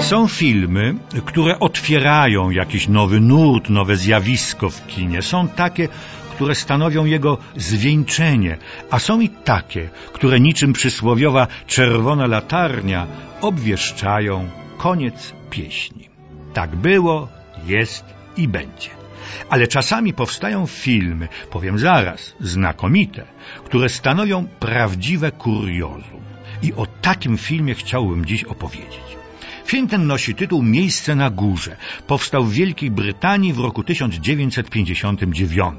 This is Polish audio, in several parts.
Są filmy, które otwierają jakiś nowy nurt, nowe zjawisko w kinie. Są takie, które stanowią jego zwieńczenie, a są i takie, które niczym przysłowiowa czerwona latarnia obwieszczają koniec pieśni. Tak było, jest i będzie. Ale czasami powstają filmy, powiem zaraz, znakomite, które stanowią prawdziwe kuriozum. I o takim filmie chciałbym dziś opowiedzieć. Film ten nosi tytuł Miejsce na górze. Powstał w Wielkiej Brytanii w roku 1959.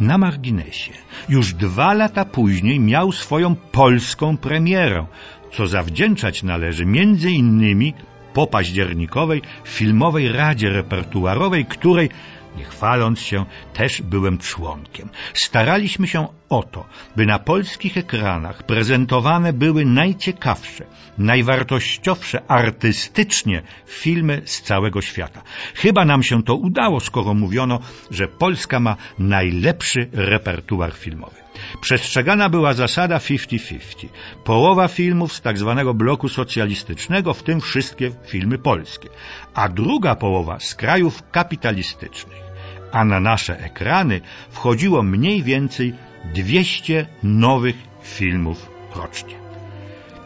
Na marginesie. Już dwa lata później miał swoją polską premierę, co zawdzięczać należy między innymi po październikowej filmowej radzie repertuarowej, której nie chwaląc się, też byłem członkiem. Staraliśmy się o to, by na polskich ekranach prezentowane były najciekawsze, najwartościowsze artystycznie filmy z całego świata. Chyba nam się to udało, skoro mówiono, że Polska ma najlepszy repertuar filmowy. Przestrzegana była zasada 50-50. Połowa filmów z tak zwanego bloku socjalistycznego, w tym wszystkie filmy polskie, a druga połowa z krajów kapitalistycznych. A na nasze ekrany wchodziło mniej więcej 200 nowych filmów rocznie.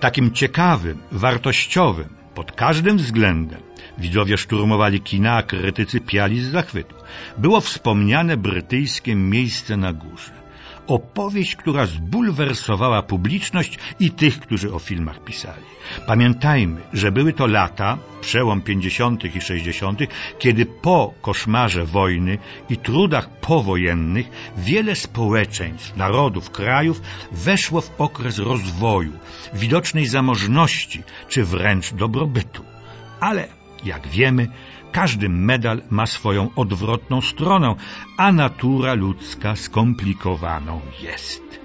Takim ciekawym, wartościowym, pod każdym względem, widzowie szturmowali kina, a krytycy piali z zachwytu, było wspomniane brytyjskie miejsce na górze opowieść, która zbulwersowała publiczność i tych, którzy o filmach pisali. Pamiętajmy, że były to lata, przełom 50. i 60., kiedy po koszmarze wojny i trudach powojennych wiele społeczeństw, narodów, krajów weszło w okres rozwoju, widocznej zamożności czy wręcz dobrobytu. Ale, jak wiemy, każdy medal ma swoją odwrotną stronę, a natura ludzka skomplikowaną jest.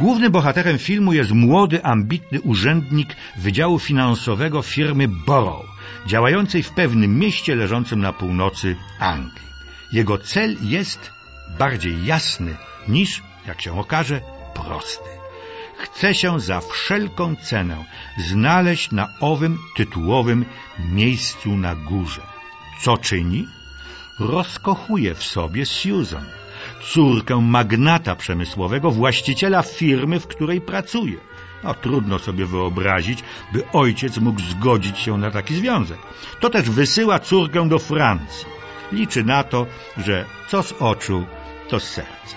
Głównym bohaterem filmu jest młody, ambitny urzędnik Wydziału Finansowego firmy Borough, działającej w pewnym mieście leżącym na północy Anglii. Jego cel jest bardziej jasny niż, jak się okaże, prosty chce się za wszelką cenę znaleźć na owym tytułowym miejscu na górze. Co czyni? Rozkochuje w sobie Susan, córkę magnata przemysłowego, właściciela firmy, w której pracuje. No, trudno sobie wyobrazić, by ojciec mógł zgodzić się na taki związek. To też wysyła córkę do Francji. Liczy na to, że co z oczu, to z serca.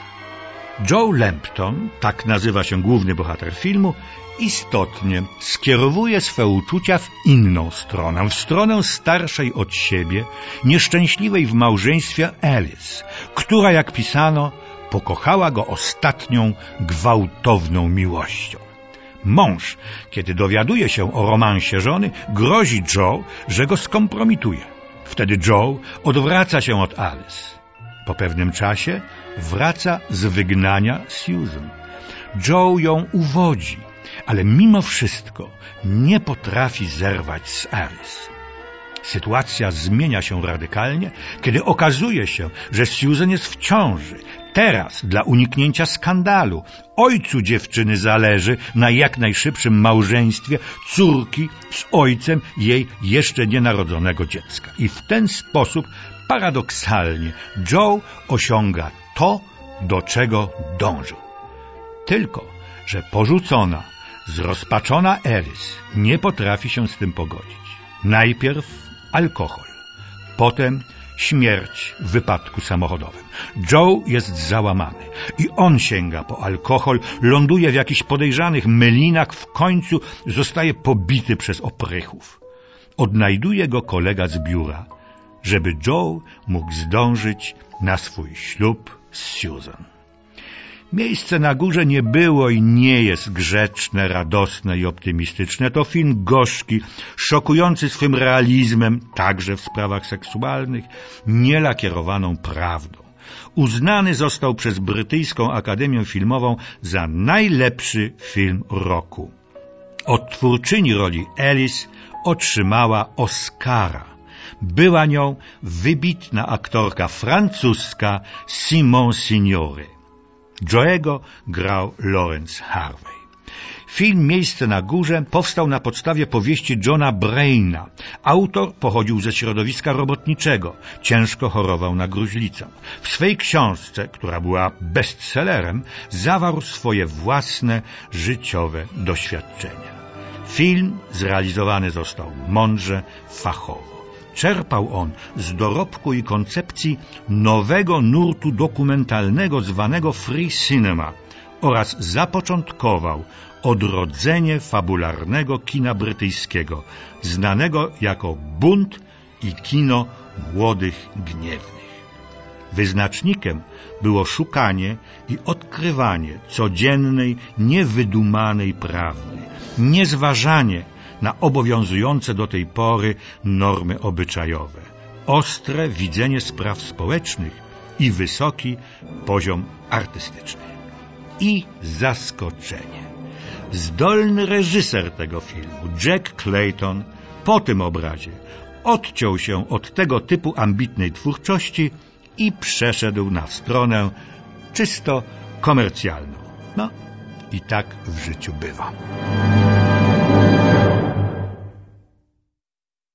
Joe Lampton, tak nazywa się główny bohater filmu, istotnie skierowuje swe uczucia w inną stronę, w stronę starszej od siebie, nieszczęśliwej w małżeństwie Alice, która, jak pisano, pokochała go ostatnią gwałtowną miłością. Mąż, kiedy dowiaduje się o romansie żony, grozi Joe, że go skompromituje. Wtedy Joe odwraca się od Alice. Po pewnym czasie wraca z wygnania Susan. Joe ją uwodzi, ale mimo wszystko nie potrafi zerwać z Alice. Sytuacja zmienia się radykalnie, kiedy okazuje się, że Susan jest w ciąży. Teraz, dla uniknięcia skandalu, ojcu dziewczyny zależy na jak najszybszym małżeństwie córki z ojcem jej jeszcze nienarodzonego dziecka. I w ten sposób paradoksalnie Joe osiąga to, do czego dążył. Tylko, że porzucona, zrozpaczona Eris nie potrafi się z tym pogodzić. Najpierw alkohol, potem śmierć w wypadku samochodowym. Joe jest załamany i on sięga po alkohol, ląduje w jakichś podejrzanych mylinach, w końcu zostaje pobity przez oprychów. Odnajduje go kolega z biura, żeby Joe mógł zdążyć na swój ślub z Susan. Miejsce na górze nie było i nie jest grzeczne, radosne i optymistyczne. To film gorzki, szokujący swym realizmem, także w sprawach seksualnych, nielakierowaną prawdą. Uznany został przez Brytyjską Akademię Filmową za najlepszy film roku. Odtwórczyni roli Alice otrzymała Oscara. Była nią wybitna aktorka francuska Simon Signore. Joego grał Lawrence Harvey. Film Miejsce na górze powstał na podstawie powieści Johna Braina. Autor pochodził ze środowiska robotniczego, ciężko chorował na gruźlicę. W swej książce, która była bestsellerem, zawarł swoje własne życiowe doświadczenia. Film zrealizowany został mądrze, fachowo. Czerpał on z dorobku i koncepcji nowego nurtu dokumentalnego zwanego free cinema oraz zapoczątkował odrodzenie fabularnego kina brytyjskiego, znanego jako bunt i kino młodych gniewnych. Wyznacznikiem było szukanie i odkrywanie codziennej, niewydumanej prawdy, niezważanie na obowiązujące do tej pory normy obyczajowe, ostre widzenie spraw społecznych i wysoki poziom artystyczny. I zaskoczenie. Zdolny reżyser tego filmu, Jack Clayton, po tym obrazie odciął się od tego typu ambitnej twórczości i przeszedł na stronę czysto komercjalną. No i tak w życiu bywa.